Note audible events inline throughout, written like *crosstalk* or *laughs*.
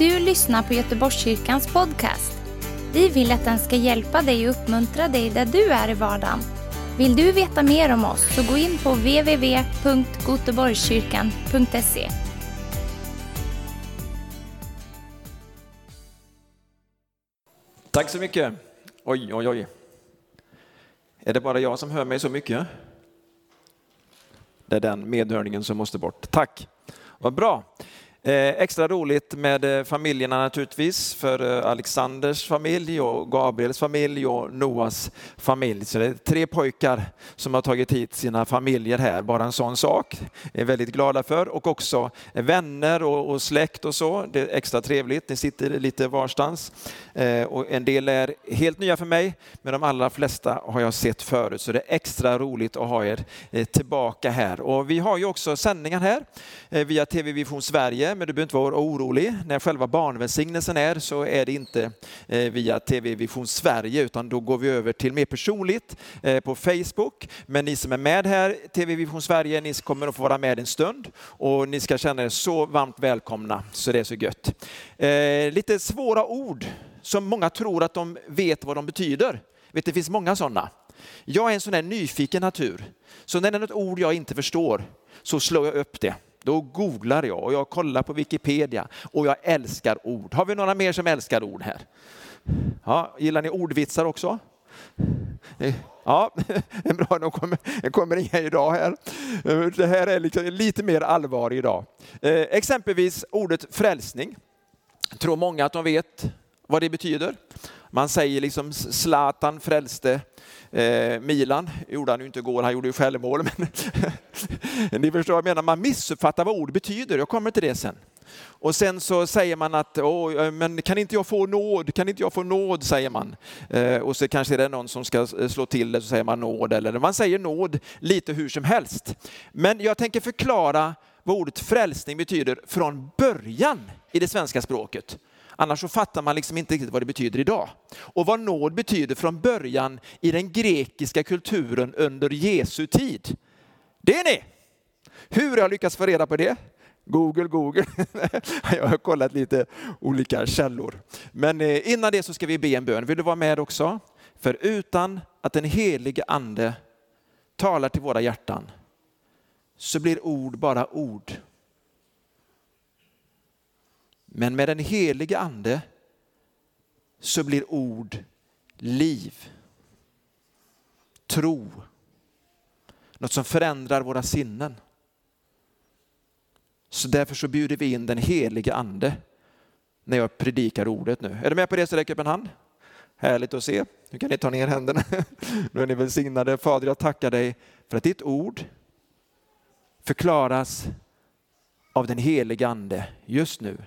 du lyssnar på Göteborgskyrkans podcast. Vi vill att den ska hjälpa dig och uppmuntra dig där du är i vardagen. Vill du veta mer om oss så gå in på www.goteborgskyrkan.se. Tack så mycket. Oj, oj, oj. Är det bara jag som hör mig så mycket? Det är den medhörningen som måste bort. Tack. Vad bra. Eh, extra roligt med eh, familjerna naturligtvis, för eh, Alexanders familj och Gabriels familj och Noas familj. Så det är tre pojkar som har tagit hit sina familjer här, bara en sån sak. är väldigt glada för. Och också vänner och, och släkt och så. Det är extra trevligt. Ni sitter lite varstans. och en del är helt nya för mig, men de allra flesta har jag sett förut. Så det är extra roligt att ha er tillbaka här. Och vi har ju också sändningar här via TV Vision Sverige men du behöver inte vara orolig. När själva barnvälsignelsen är så är det inte eh, via TV Vision Sverige utan då går vi över till mer personligt eh, på Facebook. Men ni som är med här, TV Vision Sverige, ni kommer att få vara med en stund och ni ska känna er så varmt välkomna så det är så gött. Eh, lite svåra ord som många tror att de vet vad de betyder. Vet, det finns många sådana. Jag är en sån här nyfiken natur. Så när det är något ord jag inte förstår så slår jag upp det. Då googlar jag och jag kollar på Wikipedia och jag älskar ord. Har vi några mer som älskar ord här? Ja, gillar ni ordvitsar också? Ja, *laughs* bra, de kommer, det kommer inga idag här. Det här är liksom lite mer allvar idag. Eh, exempelvis ordet frälsning. Tror många att de vet vad det betyder. Man säger liksom Zlatan frälste eh, Milan. gjorde han ju inte igår, han gjorde ju självmål. *laughs* Men ni förstår vad jag menar, man missuppfattar vad ord betyder. Jag kommer till det sen. Och sen så säger man att, Åh, eh, men kan inte jag få nåd, kan inte jag få nåd, säger man. Eh, och så kanske det är någon som ska eh, slå till det, så säger man nåd, eller man säger nåd lite hur som helst. Men jag tänker förklara vad ordet frälsning betyder från början i det svenska språket. Annars så fattar man liksom inte riktigt vad det betyder idag. Och vad nåd betyder från början i den grekiska kulturen under Jesu tid. Det är ni! Hur har jag lyckats få reda på det? Google, Google. *laughs* Jag har kollat lite olika källor. Men eh, innan det så ska vi be en bön. Vill du vara med också? För utan att den helige ande talar till våra hjärtan så blir ord bara ord. Men med den helige ande så blir ord liv, tro, något som förändrar våra sinnen. Så därför så bjuder vi in den helige ande när jag predikar ordet nu. Är du med på det så räck upp en hand. Härligt att se. Nu kan ni ta ner händerna. *laughs* Nu är ni välsignade. Fader, jag tackar dig för att ditt ord förklaras av den helige ande just nu.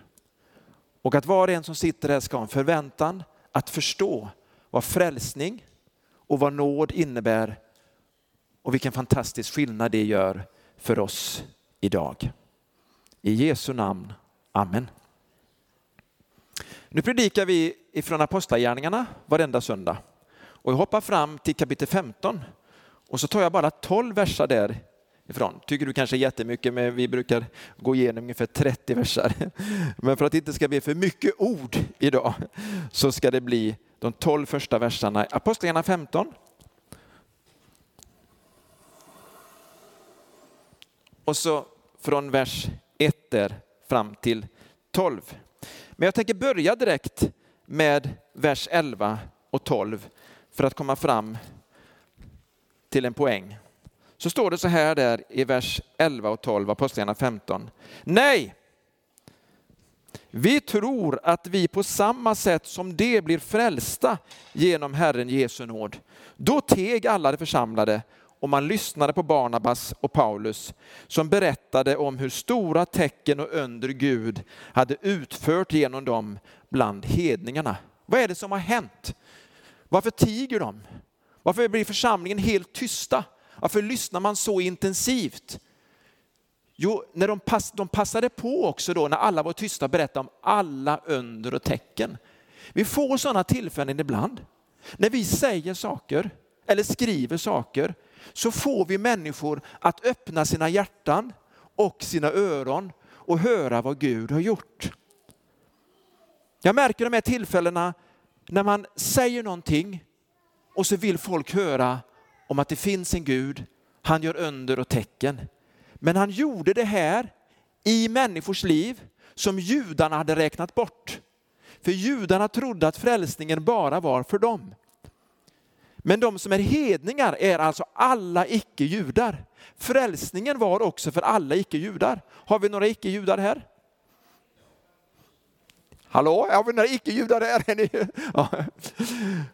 Och att var och en som sitter här ska ha en förväntan att förstå vad frälsning och vad nåd innebär och vilken fantastisk skillnad det gör för oss idag. I Jesu namn. Amen. Nu predikar vi ifrån Apostlagärningarna varenda söndag. Och jag hoppar fram till kapitel 15 och så tar jag bara 12 verser där ifrån. Tycker du kanske jättemycket, men vi brukar gå igenom ungefär 30 verser. *laughs* Men för att det inte ska bli för mycket ord idag så ska det bli de 12 första verserna. Apostlagärningarna 15. Och så från vers 1 där fram till 12. Men jag tänker börja direkt med vers 11 och 12 för att komma fram till en poäng så står det så här där i vers 11 och 12, Apostlagärningarna 15. Nej, vi tror att vi på samma sätt som det blir frälsta genom Herren Jesu nåd. Då teg alla de församlade och man lyssnade på Barnabas och Paulus som berättade om hur stora tecken och under Gud hade utfört genom dem bland hedningarna. Vad är det som har hänt? Varför tiger de? Varför blir församlingen helt tysta? Varför lyssnar man så intensivt? Jo, när de, pass, de passade på också då när alla var tysta berätta om alla under och tecken. Vi får sådana tillfällen ibland. När vi säger saker eller skriver saker så får vi människor att öppna sina hjärtan och sina öron och höra vad Gud har gjort. Jag märker de här tillfällena när man säger någonting och så vill folk höra om att det finns en Gud, han gör under och tecken. Men han gjorde det här i människors liv som judarna hade räknat bort. För judarna trodde att frälsningen bara var för dem. Men de som är hedningar är alltså alla icke-judar. Frälsningen var också för alla icke-judar. Har vi några icke-judar här? Hallå, har vi några icke-judar här? Ja.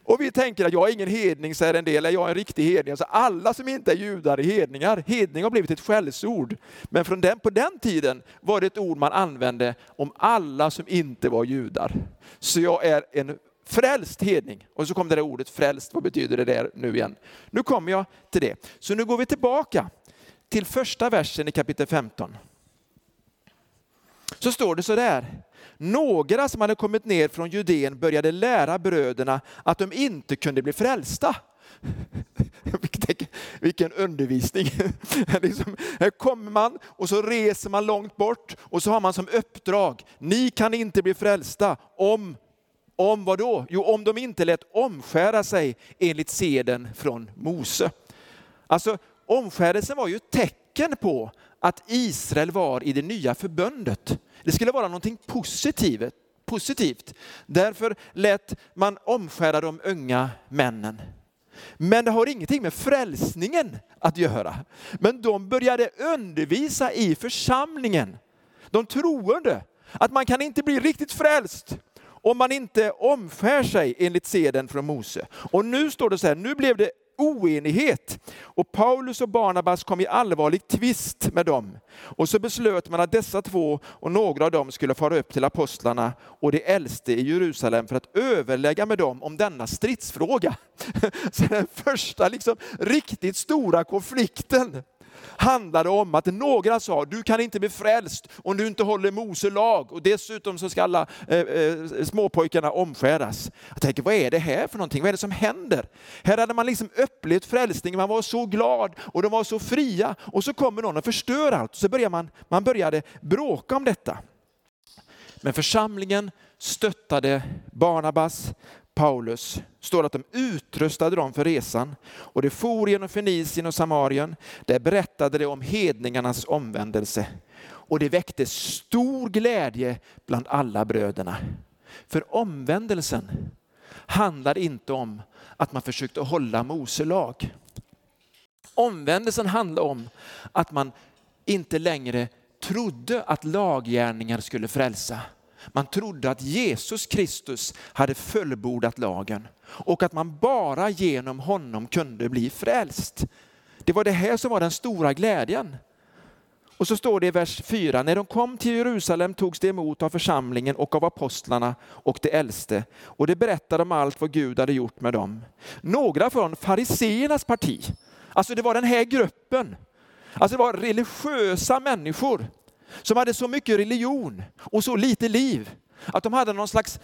Och vi tänker att jag är ingen hedning, säger en del, jag är en riktig hedning. Så alla som inte är judar är hedningar. Hedning har blivit ett skällsord. Men från den, på den tiden var det ett ord man använde om alla som inte var judar. Så jag är en frälst hedning. Och så kom det där ordet frälst, vad betyder det där nu igen? Nu kommer jag till det. Så nu går vi tillbaka till första versen i kapitel 15. Så står det så där. Några som hade kommit ner från Judeen började lära bröderna att de inte kunde bli frälsta. *laughs* Vilken undervisning! *laughs* Liksom, här kommer man och så reser man långt bort och så har man som uppdrag, ni kan inte bli frälsta om, om vad då? Jo, om de inte lät omskära sig enligt seden från Mose. Alltså omskärelsen var ju ett tecken tecken på att Israel var i det nya förbundet. Det skulle vara någonting positivt. positivt. Därför lät man omskära de unga männen. Men det har ingenting med frälsningen att göra. Men de började undervisa i församlingen, de troende, att man kan inte bli riktigt frälst om man inte omskär sig enligt seden från Mose. Och nu står det så här, nu blev det oenighet. Och Paulus och Barnabas kom i allvarlig tvist med dem. Och så beslöt man att dessa två och några av dem skulle fara upp till apostlarna och de äldste i Jerusalem för att överlägga med dem om denna stridsfråga. *laughs* Så den första liksom, riktigt stora konflikten handlade om att några sa, du kan inte bli frälst om du inte håller Mose lag och dessutom så ska alla eh, eh, småpojkarna omskäras. Jag tänker, vad är det här för någonting? Vad är det som händer? Här hade man liksom upplevt frälsning, man var så glad och de var så fria och så kommer någon och förstör allt. Så börjar man, man började bråka om detta. Men församlingen stöttade Barnabas, Paulus står att de utrustade dem för resan och de for genom Fenicien och Samarien. Där berättade de om hedningarnas omvändelse och det väckte stor glädje bland alla bröderna. För omvändelsen handlar inte om att man försökte hålla Mose lag. Omvändelsen handlar om att man inte längre trodde att laggärningar skulle frälsa man trodde att Jesus Kristus hade fullbordat lagen och att man bara genom honom kunde bli frälst. Det var det här som var den stora glädjen. Och så står det i vers 4, när de kom till Jerusalem togs de emot av församlingen och av apostlarna och de äldste. Och de berättade om allt vad Gud hade gjort med dem. Några från fariseernas parti, alltså det var den här gruppen, alltså det var religiösa människor som hade så mycket religion och så lite liv att de hade någon slags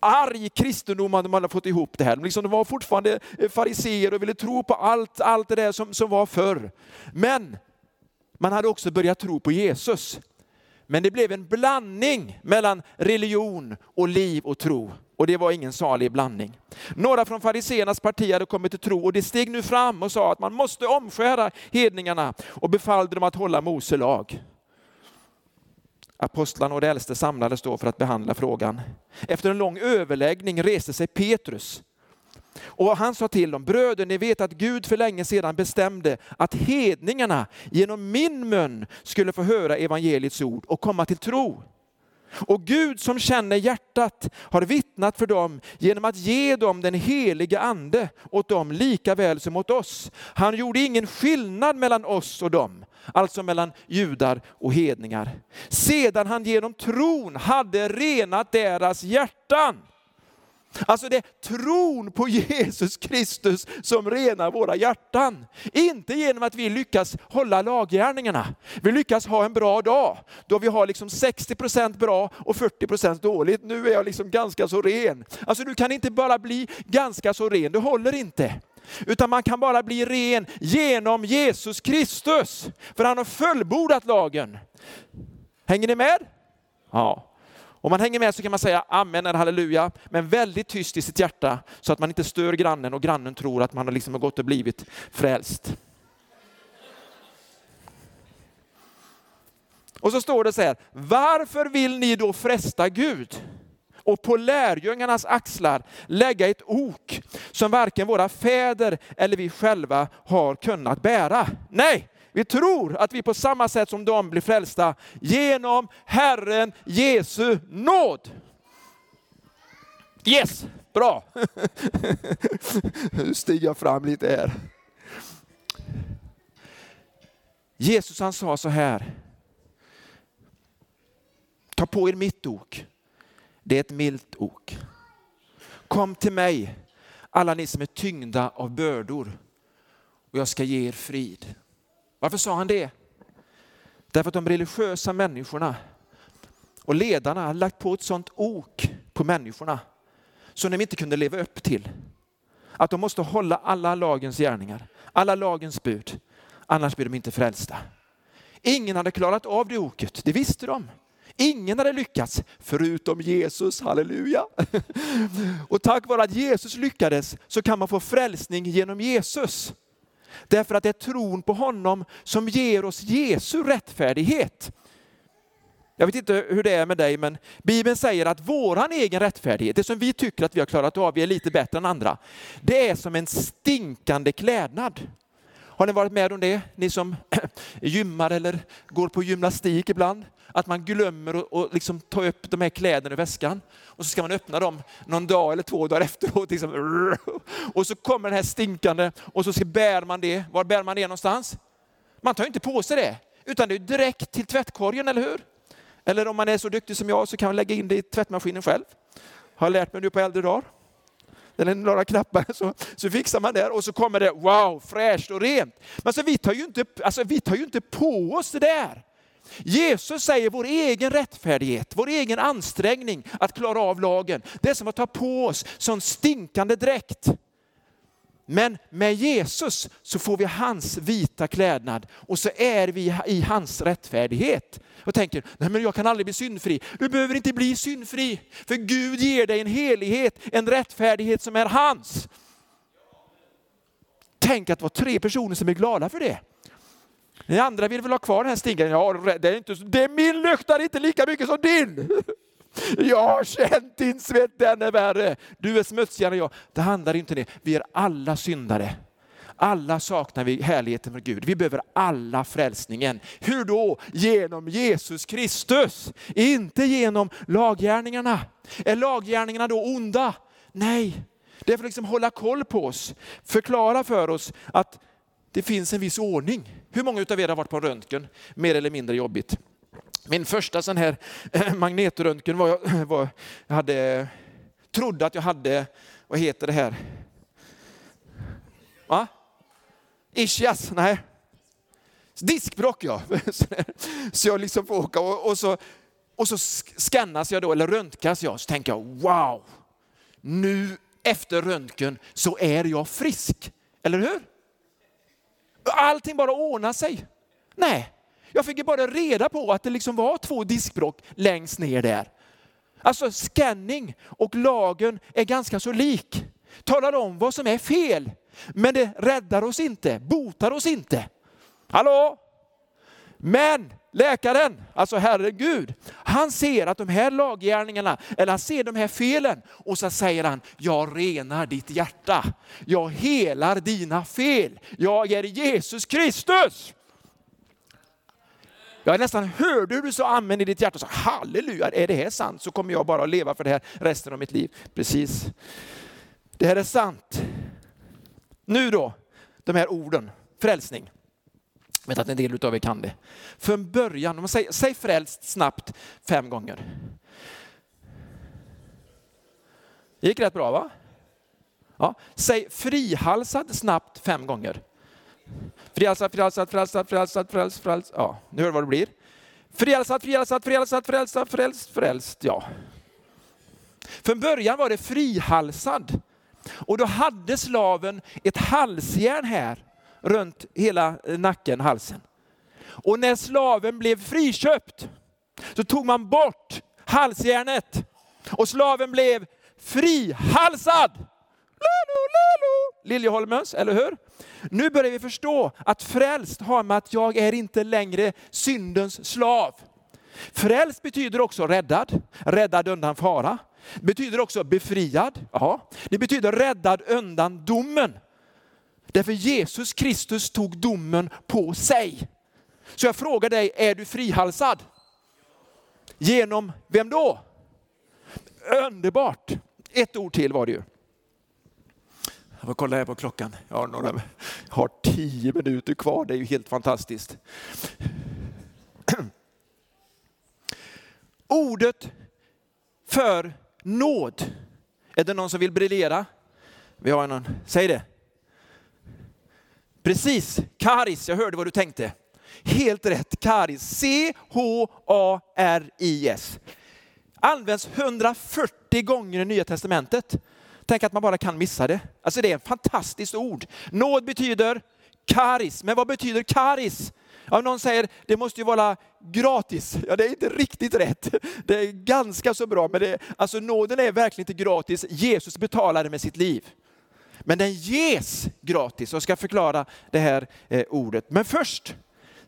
arg kristendom de hade fått ihop det här. Liksom de var fortfarande eh, fariseer och ville tro på allt, allt det där som, som var förr. Men man hade också börjat tro på Jesus. Men det blev en blandning mellan religion och liv och tro. Och det var ingen salig blandning. Några från fariseernas parti hade kommit till tro och det steg nu fram och sa att man måste omskära hedningarna och befallde dem att hålla Mose lag. Apostlarna och de äldste samlades då för att behandla frågan. Efter en lång överläggning reste sig Petrus och han sa till dem, bröder ni vet att Gud för länge sedan bestämde att hedningarna genom min mun skulle få höra evangeliets ord och komma till tro. Och Gud som känner hjärtat har vittnat för dem genom att ge dem den helige ande åt dem lika väl som åt oss. Han gjorde ingen skillnad mellan oss och dem, alltså mellan judar och hedningar. Sedan han genom tron hade renat deras hjärtan. Alltså det är tron på Jesus Kristus som renar våra hjärtan. Inte genom att vi lyckas hålla laggärningarna. Vi lyckas ha en bra dag då vi har liksom 60% bra och 40% dåligt. Nu är jag liksom ganska så ren. Alltså du kan inte bara bli ganska så ren, det håller inte. Utan man kan bara bli ren genom Jesus Kristus. För han har fullbordat lagen. Hänger ni med? Ja. Om man hänger med så kan man säga amen eller halleluja, men väldigt tyst i sitt hjärta så att man inte stör grannen och grannen tror att man har liksom gått och blivit frälst. Och så står det så här, varför vill ni då fresta Gud? Och på lärjungarnas axlar lägga ett ok som varken våra fäder eller vi själva har kunnat bära. Nej, vi tror att vi på samma sätt som de blir frälsta genom Herren Jesu nåd. Yes, bra. Nu stiger jag fram lite här. Jesus han sa så här. Ta på er mitt ok. Det är ett milt ok. Kom till mig, alla ni som är tyngda av bördor, och jag ska ge er frid. Varför sa han det? Därför att de religiösa människorna och ledarna hade lagt på ett sånt ok på människorna som de inte kunde leva upp till. Att de måste hålla alla lagens gärningar, alla lagens bud, annars blir de inte frälsta. Ingen hade klarat av det oket, det visste de. Ingen hade lyckats förutom Jesus, halleluja. *laughs* Och tack vare att Jesus lyckades så kan man få frälsning genom Jesus. Därför att det är tron på honom som ger oss Jesu rättfärdighet. Jag vet inte hur det är med dig, men Bibeln säger att våran egen rättfärdighet, det som vi tycker att vi har klarat av, vi är lite bättre än andra, det är som en stinkande klädnad. Har ni varit med om det, ni som *clears throat* gymmar eller går på gymnastik ibland? Att man glömmer att liksom ta upp de här kläderna i väskan och så ska man öppna dem någon dag eller två dagar efteråt. Liksom. Och så kommer den här stinkande och så ska bär man det. Var bär man det någonstans? Man tar inte på sig det, utan det är direkt till tvättkorgen, eller hur? Eller om man är så duktig som jag så kan man lägga in det i tvättmaskinen själv. Har lärt mig nu på äldre dagar eller några knappar, så, så fixar man det. och så kommer det wow, fräscht och rent. Men så vi, tar ju inte, alltså, vi tar ju inte på oss det där. Jesus säger vår egen rättfärdighet, vår egen ansträngning att klara av lagen, det är som att ta på oss sån stinkande dräkt. Men med Jesus så får vi hans vita klädnad och så är vi i hans rättfärdighet. Och tänker, nej men jag kan aldrig bli syndfri. Du behöver inte bli syndfri, för Gud ger dig en helighet, en rättfärdighet som är hans. Tänk att vara tre personer som är glada för det. Ni andra vill väl ha kvar den här stigen? Ja, det är, inte, det är min luktar inte lika mycket som din. *laughs* Jag har känt din svett, den är värre. Du är smutsigare än jag. Det handlar inte om det. Vi är alla syndare. Alla saknar vi härligheten med Gud. Vi behöver alla frälsningen. Hur då? Genom Jesus Kristus. Inte genom laggärningarna. Är laggärningarna då onda? Nej, det är för att liksom hålla koll på oss. Förklara för oss att det finns en viss ordning. Hur många av er har varit på röntgen? Mer eller mindre jobbigt. Min första sån här eh, magnetröntgen var, jag, eh, var, jag hade, trodde att jag hade, vad heter det här? Va? Ischias? Nej. Diskbråck ja. *laughs* Så jag liksom får åka och, och, så, och så skannas jag då, eller röntgas jag, så tänker jag wow, nu efter röntgen så är jag frisk. Eller hur? Allting bara ordnar sig. Nej, jag fick ju bara reda på att det liksom var två diskbråck längst ner där. Alltså scanning och lagen är ganska så lik. Talar om vad som är fel. Men det räddar oss inte, botar oss inte. Hallå? Men läkaren, alltså Herren Gud, han ser att de här laggärningarna, eller han ser de här felen och så säger han, jag renar ditt hjärta. Jag helar dina fel. Jag är Jesus Kristus. Jag nästan hörde hur du sa amen i ditt hjärta. Så, Halleluja, är det här sant så kommer jag bara att leva för det här resten av mitt liv. Precis. Det här är sant. Nu då, de här orden, frälsning. Jag vet att en del av er kan det. Från början, om man säger, säg frälst snabbt fem gånger. Det gick rätt bra va? Ja. Säg frihalsad snabbt fem gånger. Frälsad, frälsad, frälsad, frälsad, frälsad, frälsad. Ja, nu hör du vad det blir. Frälsad, frälsad, frälsad, frälsad, frälst, frälst. Ja. Från början var det frihalsad. Och då hade slaven ett halsjärn här runt hela eh, nacken, halsen. Och när slaven blev friköpt så tog man bort halsjärnet. Och slaven blev frihalsad. Lalo, lalo. Liljeholmens, eller hur? Nu börjar vi förstå att frälst har med att jag är inte längre syndens slav. Frälst betyder också räddad, räddad undan fara. Det betyder också befriad. Aha. Det betyder räddad undan domen. Därför Jesus Kristus tog domen på sig. Så jag frågar dig, är du frihalsad? Genom vem då? Underbart! Ett ord till var det ju. Jag får kolla här på klockan. Jag har, några, jag har tio minuter kvar, det är ju helt fantastiskt. Ordet för nåd. Är det någon som vill briljera? Vi har någon, säg det. Precis, karis, jag hörde vad du tänkte. Helt rätt, karis. C-H-A-R-I-S. Används 140 gånger i Nya Testamentet. Tänk att man bara kan missa det. Alltså det är ett fantastiskt ord. Nåd betyder karis, men vad betyder karis? Ja, någon säger det måste ju vara gratis. Ja, det är inte riktigt rätt. Det är ganska så bra, men det, alltså nåden är verkligen inte gratis. Jesus betalade med sitt liv. Men den ges gratis och jag ska förklara det här eh, ordet. Men först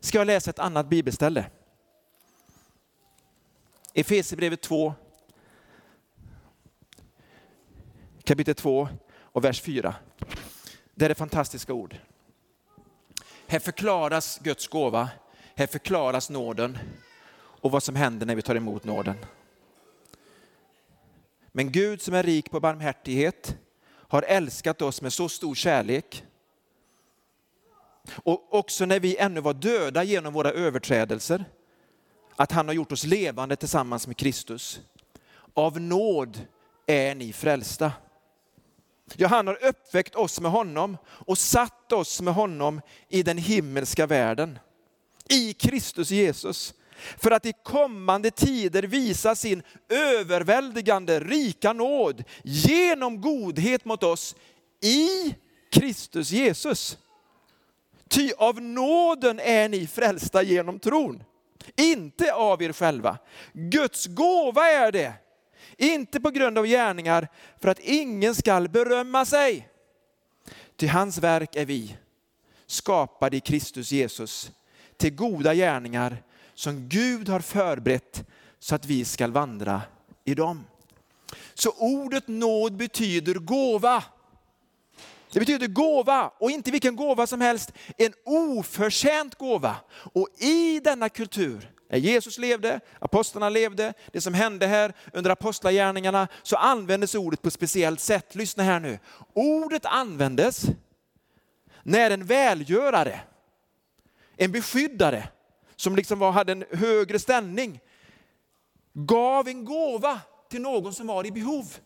ska jag läsa ett annat bibelställe. Efesierbrevet 2, kapitel 2 och vers 4. Det är fantastiska ord. Här förklaras Guds gåva, här förklaras nåden och vad som händer när vi tar emot nåden. Men Gud som är rik på barmhärtighet har älskat oss med så stor kärlek. Och också när vi ännu var döda genom våra överträdelser, att han har gjort oss levande tillsammans med Kristus. Av nåd är ni frälsta. Ja, han har uppväckt oss med honom och satt oss med honom i den himmelska världen. I Kristus Jesus. För att i kommande tider visa sin överväldigande rika nåd genom godhet mot oss i Kristus Jesus. Ty av nåden är ni frälsta genom tron. Inte av er själva. Guds gåva är det inte på grund av gärningar för att ingen skall berömma sig. Till hans verk är vi skapade i Kristus Jesus till goda gärningar som Gud har förberett så att vi ska vandra i dem. Så ordet nåd betyder gåva. Det betyder gåva och inte vilken gåva som helst, en oförtjänt gåva. Och i denna kultur när Jesus levde, apostlarna levde, det som hände här under apostlagärningarna, så användes ordet på ett speciellt sätt. Lyssna här nu. Ordet användes när en välgörare, en beskyddare, som liksom var, hade en högre ställning, gav en gåva till någon som var i behov.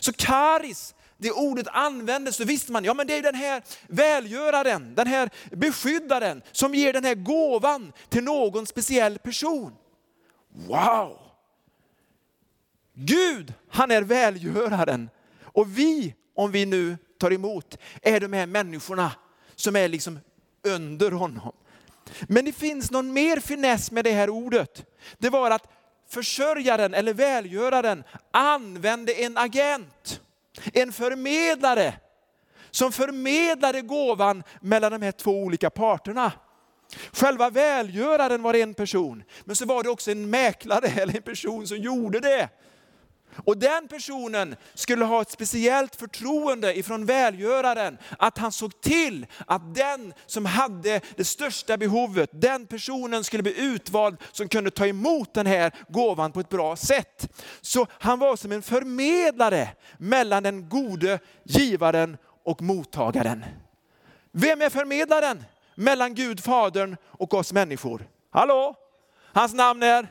Så karis det ordet användes så visste man, ja men det är den här välgöraren, den här beskyddaren som ger den här gåvan till någon speciell person. Wow! Gud, han är välgöraren. Och vi, om vi nu tar emot, är de här människorna som är liksom under honom. Men det finns någon mer finess med det här ordet. Det var att försörjaren eller välgöraren använde en agent. En förmedlare som förmedlade gåvan mellan de här två olika parterna. Själva välgöraren var en person, men så var det också en mäklare eller en person som gjorde det. Och den personen skulle ha ett speciellt förtroende ifrån välgöraren, att han såg till att den som hade det största behovet, den personen skulle bli utvald som kunde ta emot den här gåvan på ett bra sätt. Så han var som en förmedlare mellan den gode givaren och mottagaren. Vem är förmedlaren mellan Gud, Fadern och oss människor? Hallå? Hans namn är?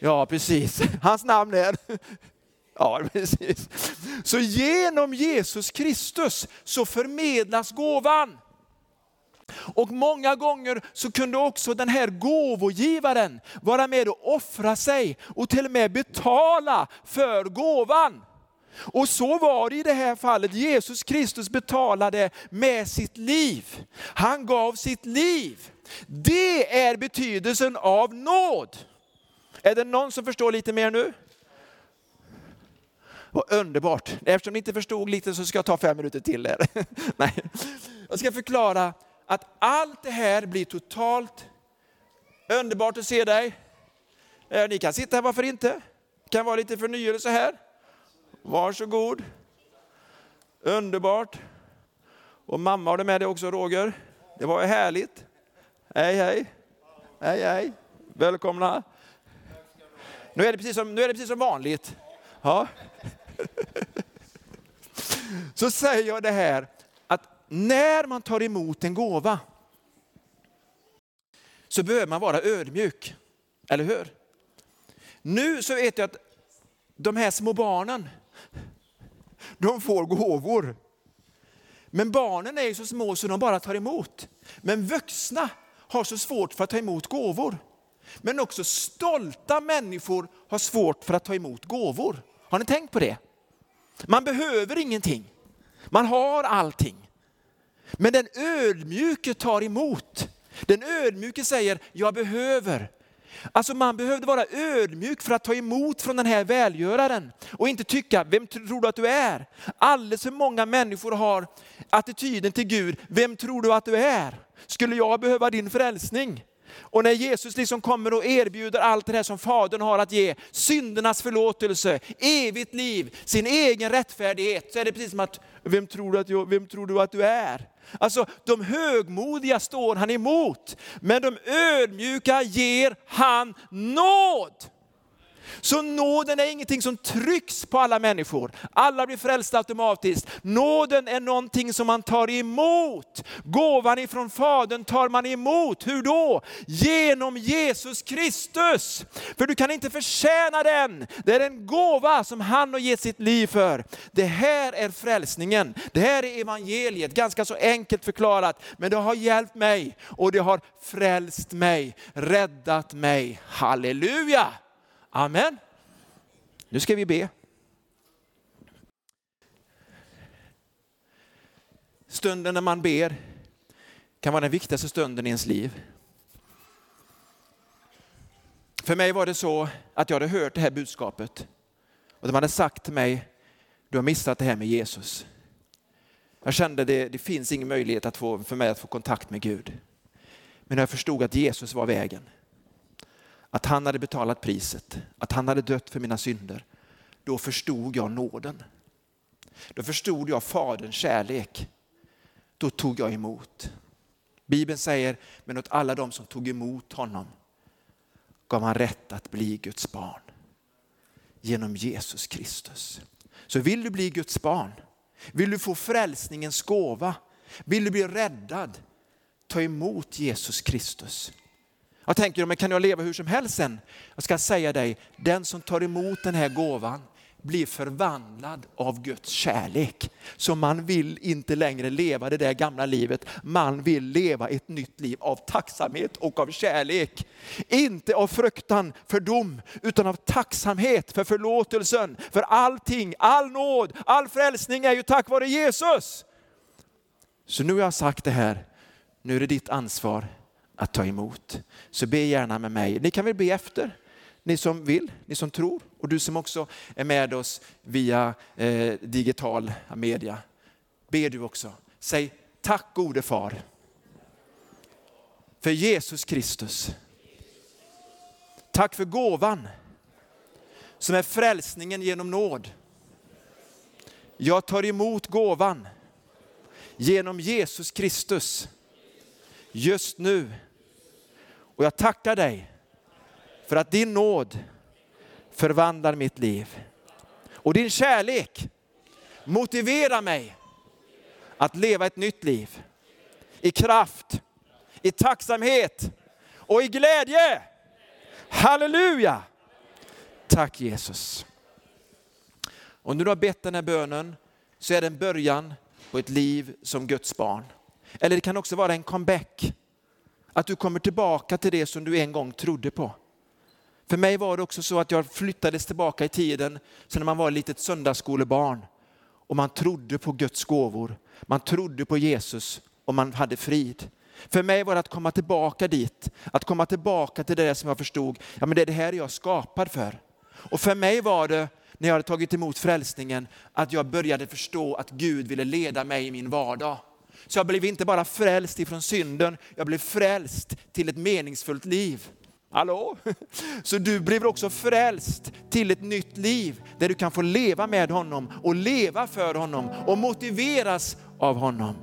Ja, precis. Hans namn är Ja, *laughs* precis. Så genom Jesus Kristus så förmedlas gåvan. Och många gånger så kunde också den här gåvogivaren vara med och offra sig och till och med betala för gåvan. Och så var det i det här fallet. Jesus Kristus betalade med sitt liv. Han gav sitt liv. Det är betydelsen av nåd. Är det någon som förstår lite mer nu? Vad underbart. Eftersom ni inte förstod lite så ska jag ta fem minuter till. er. *laughs* Nej. Jag ska förklara att allt det här blir totalt underbart att se dig. Eh, ni kan sitta här, varför inte? Det kan vara lite förnyelse här. Varsågod. Underbart. Och mamma har du med dig också Roger. Det var härligt. Hej hej. Hej hej. Välkomna. Nu är det precis som, nu är det precis som vanligt. Ja. Så säger jag det här att när man tar emot en gåva så behöver man vara ödmjuk. Eller hur? Nu så vet jag att de här små barnen, de får gåvor. Men barnen är ju så små så de bara tar emot. Men vuxna har så svårt för att ta emot gåvor. Men också stolta människor har svårt för att ta emot gåvor. Har ni tänkt på det? Man behöver ingenting. Man har allting. Men den ödmjuke tar emot. Den ödmjuke säger, jag behöver. Alltså man behövde vara ödmjuk för att ta emot från den här välgöraren och inte tycka, vem tror du att du är? Alldeles för många människor har attityden till Gud, vem tror du att du är? Skulle jag behöva din frälsning? Och när Jesus liksom kommer och erbjuder allt det här som Fadern har att ge, syndernas förlåtelse, evigt liv, sin egen rättfärdighet, så är det precis som att, vem tror du att, jag, vem tror du, att du är? Alltså de högmodiga står han emot, men de ödmjuka ger han nåd. Så nåden är ingenting som trycks på alla människor. Alla blir frälsta automatiskt. Nåden är någonting som man tar emot. Gåvan ifrån Fadern tar man emot. Hur då? Genom Jesus Kristus. För du kan inte förtjäna den. Det är en gåva som han har gett sitt liv för. Det här är frälsningen. Det här är evangeliet. Ganska så enkelt förklarat. Men det har hjälpt mig och det har frälst mig, räddat mig. Halleluja! Amen. Nu ska vi be. Stunden när man ber kan vara den viktigaste stunden i ens liv. För mig var det så att jag hade hört det här budskapet och de hade sagt till mig, du har missat det här med Jesus. Jag kände det, det finns ingen möjlighet att få, för mig att få kontakt med Gud. Men jag förstod att Jesus var vägen, att han hade betalat priset, att han hade dött för mina synder, då förstod jag nåden. Då förstod jag Faderns kärlek. Då tog jag emot. Bibeln säger, men åt alla de som tog emot honom gav han rätt att bli Guds barn genom Jesus Kristus. Så vill du bli Guds barn, vill du få frälsningens gåva, vill du bli räddad, ta emot Jesus Kristus. Jag tänker, men kan jag leva hur som helst sen? Jag ska säga dig, den som tar emot den här gåvan blir förvandlad av Guds kärlek. Så man vill inte längre leva det där gamla livet, man vill leva ett nytt liv av tacksamhet och av kärlek. Inte av fruktan för dom, utan av tacksamhet för förlåtelsen, för allting, all nåd, all frälsning är ju tack vare Jesus. Så nu har jag sagt det här, nu är det ditt ansvar att ta emot. Så be gärna med mig. Ni kan väl be efter, ni som vill, ni som tror och du som också är med oss via eh, digital media. Be du också. Säg tack gode far för Jesus Kristus. Tack för gåvan som är frälsningen genom nåd. Jag tar emot gåvan genom Jesus Kristus just nu och jag tackar dig för att din nåd förvandlar mitt liv. Och din kärlek motiverar mig att leva ett nytt liv. I kraft, i tacksamhet och i glädje. Halleluja! Tack Jesus. Och när du har bett den här bönen så är det en början på ett liv som Guds barn. Eller det kan också vara en comeback att du kommer tillbaka till det som du en gång trodde på. För mig var det också så att jag flyttades tillbaka i tiden, så när man var ett litet söndagsskolebarn och man trodde på Guds gåvor, man trodde på Jesus och man hade frid. För mig var det att komma tillbaka dit, att komma tillbaka till det som jag förstod, ja men det är det här jag är skapad för. Och för mig var det, när jag hade tagit emot frälsningen, att jag började förstå att Gud ville leda mig i min vardag. Så jag blev inte bara frälst ifrån synden, jag blev frälst till ett meningsfullt liv. Hallå? Så du blir också frälst till ett nytt liv där du kan få leva med honom och leva för honom och motiveras av honom.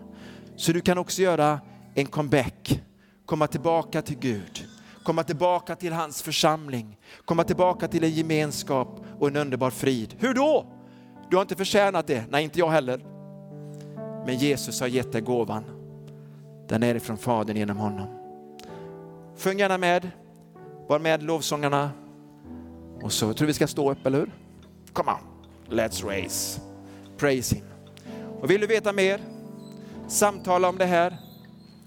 Så du kan också göra en comeback, komma tillbaka till Gud, komma tillbaka till hans församling, komma tillbaka till en gemenskap och en underbar frid. Hur då? Du har inte förtjänat det, nej inte jag heller. Men Jesus har gett dig gåvan. Den är ifrån Fadern genom honom. Sjung gärna med, var med lovsångarna. Och så tror vi ska stå upp, eller hur? Come on, let's raise. Praise him. Och vill du veta mer, samtala om det här.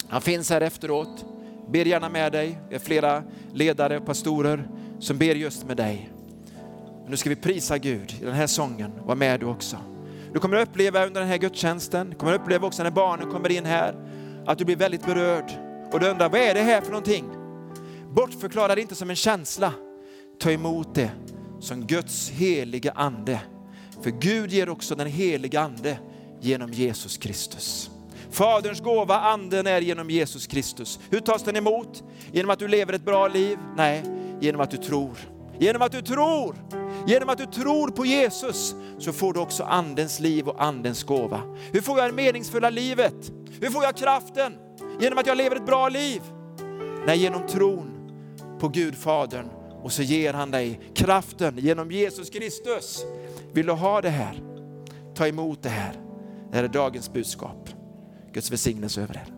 Han finns här efteråt. Ber gärna med dig. Vi har flera ledare och pastorer som ber just med dig. Nu ska vi prisa Gud i den här sången. Var med du också. Du kommer att uppleva under den här gudstjänsten, du kommer att uppleva också när barnen kommer in här, att du blir väldigt berörd. Och du undrar, vad är det här för någonting? Bortförklara det inte som en känsla. Ta emot det som Guds heliga ande. För Gud ger också den heliga ande genom Jesus Kristus. Faderns gåva, anden, är genom Jesus Kristus. Hur tas den emot? Genom att du lever ett bra liv? Nej, genom att du tror. Genom att du tror. Genom att du tror på Jesus så får du också andens liv och andens gåva. Hur får jag det meningsfulla livet? Hur får jag kraften? Genom att jag lever ett bra liv? Nej, genom tron på Gud Fadern och så ger han dig kraften genom Jesus Kristus. Vill du ha det här? Ta emot det här. Det här är dagens budskap. Guds välsignelse över er.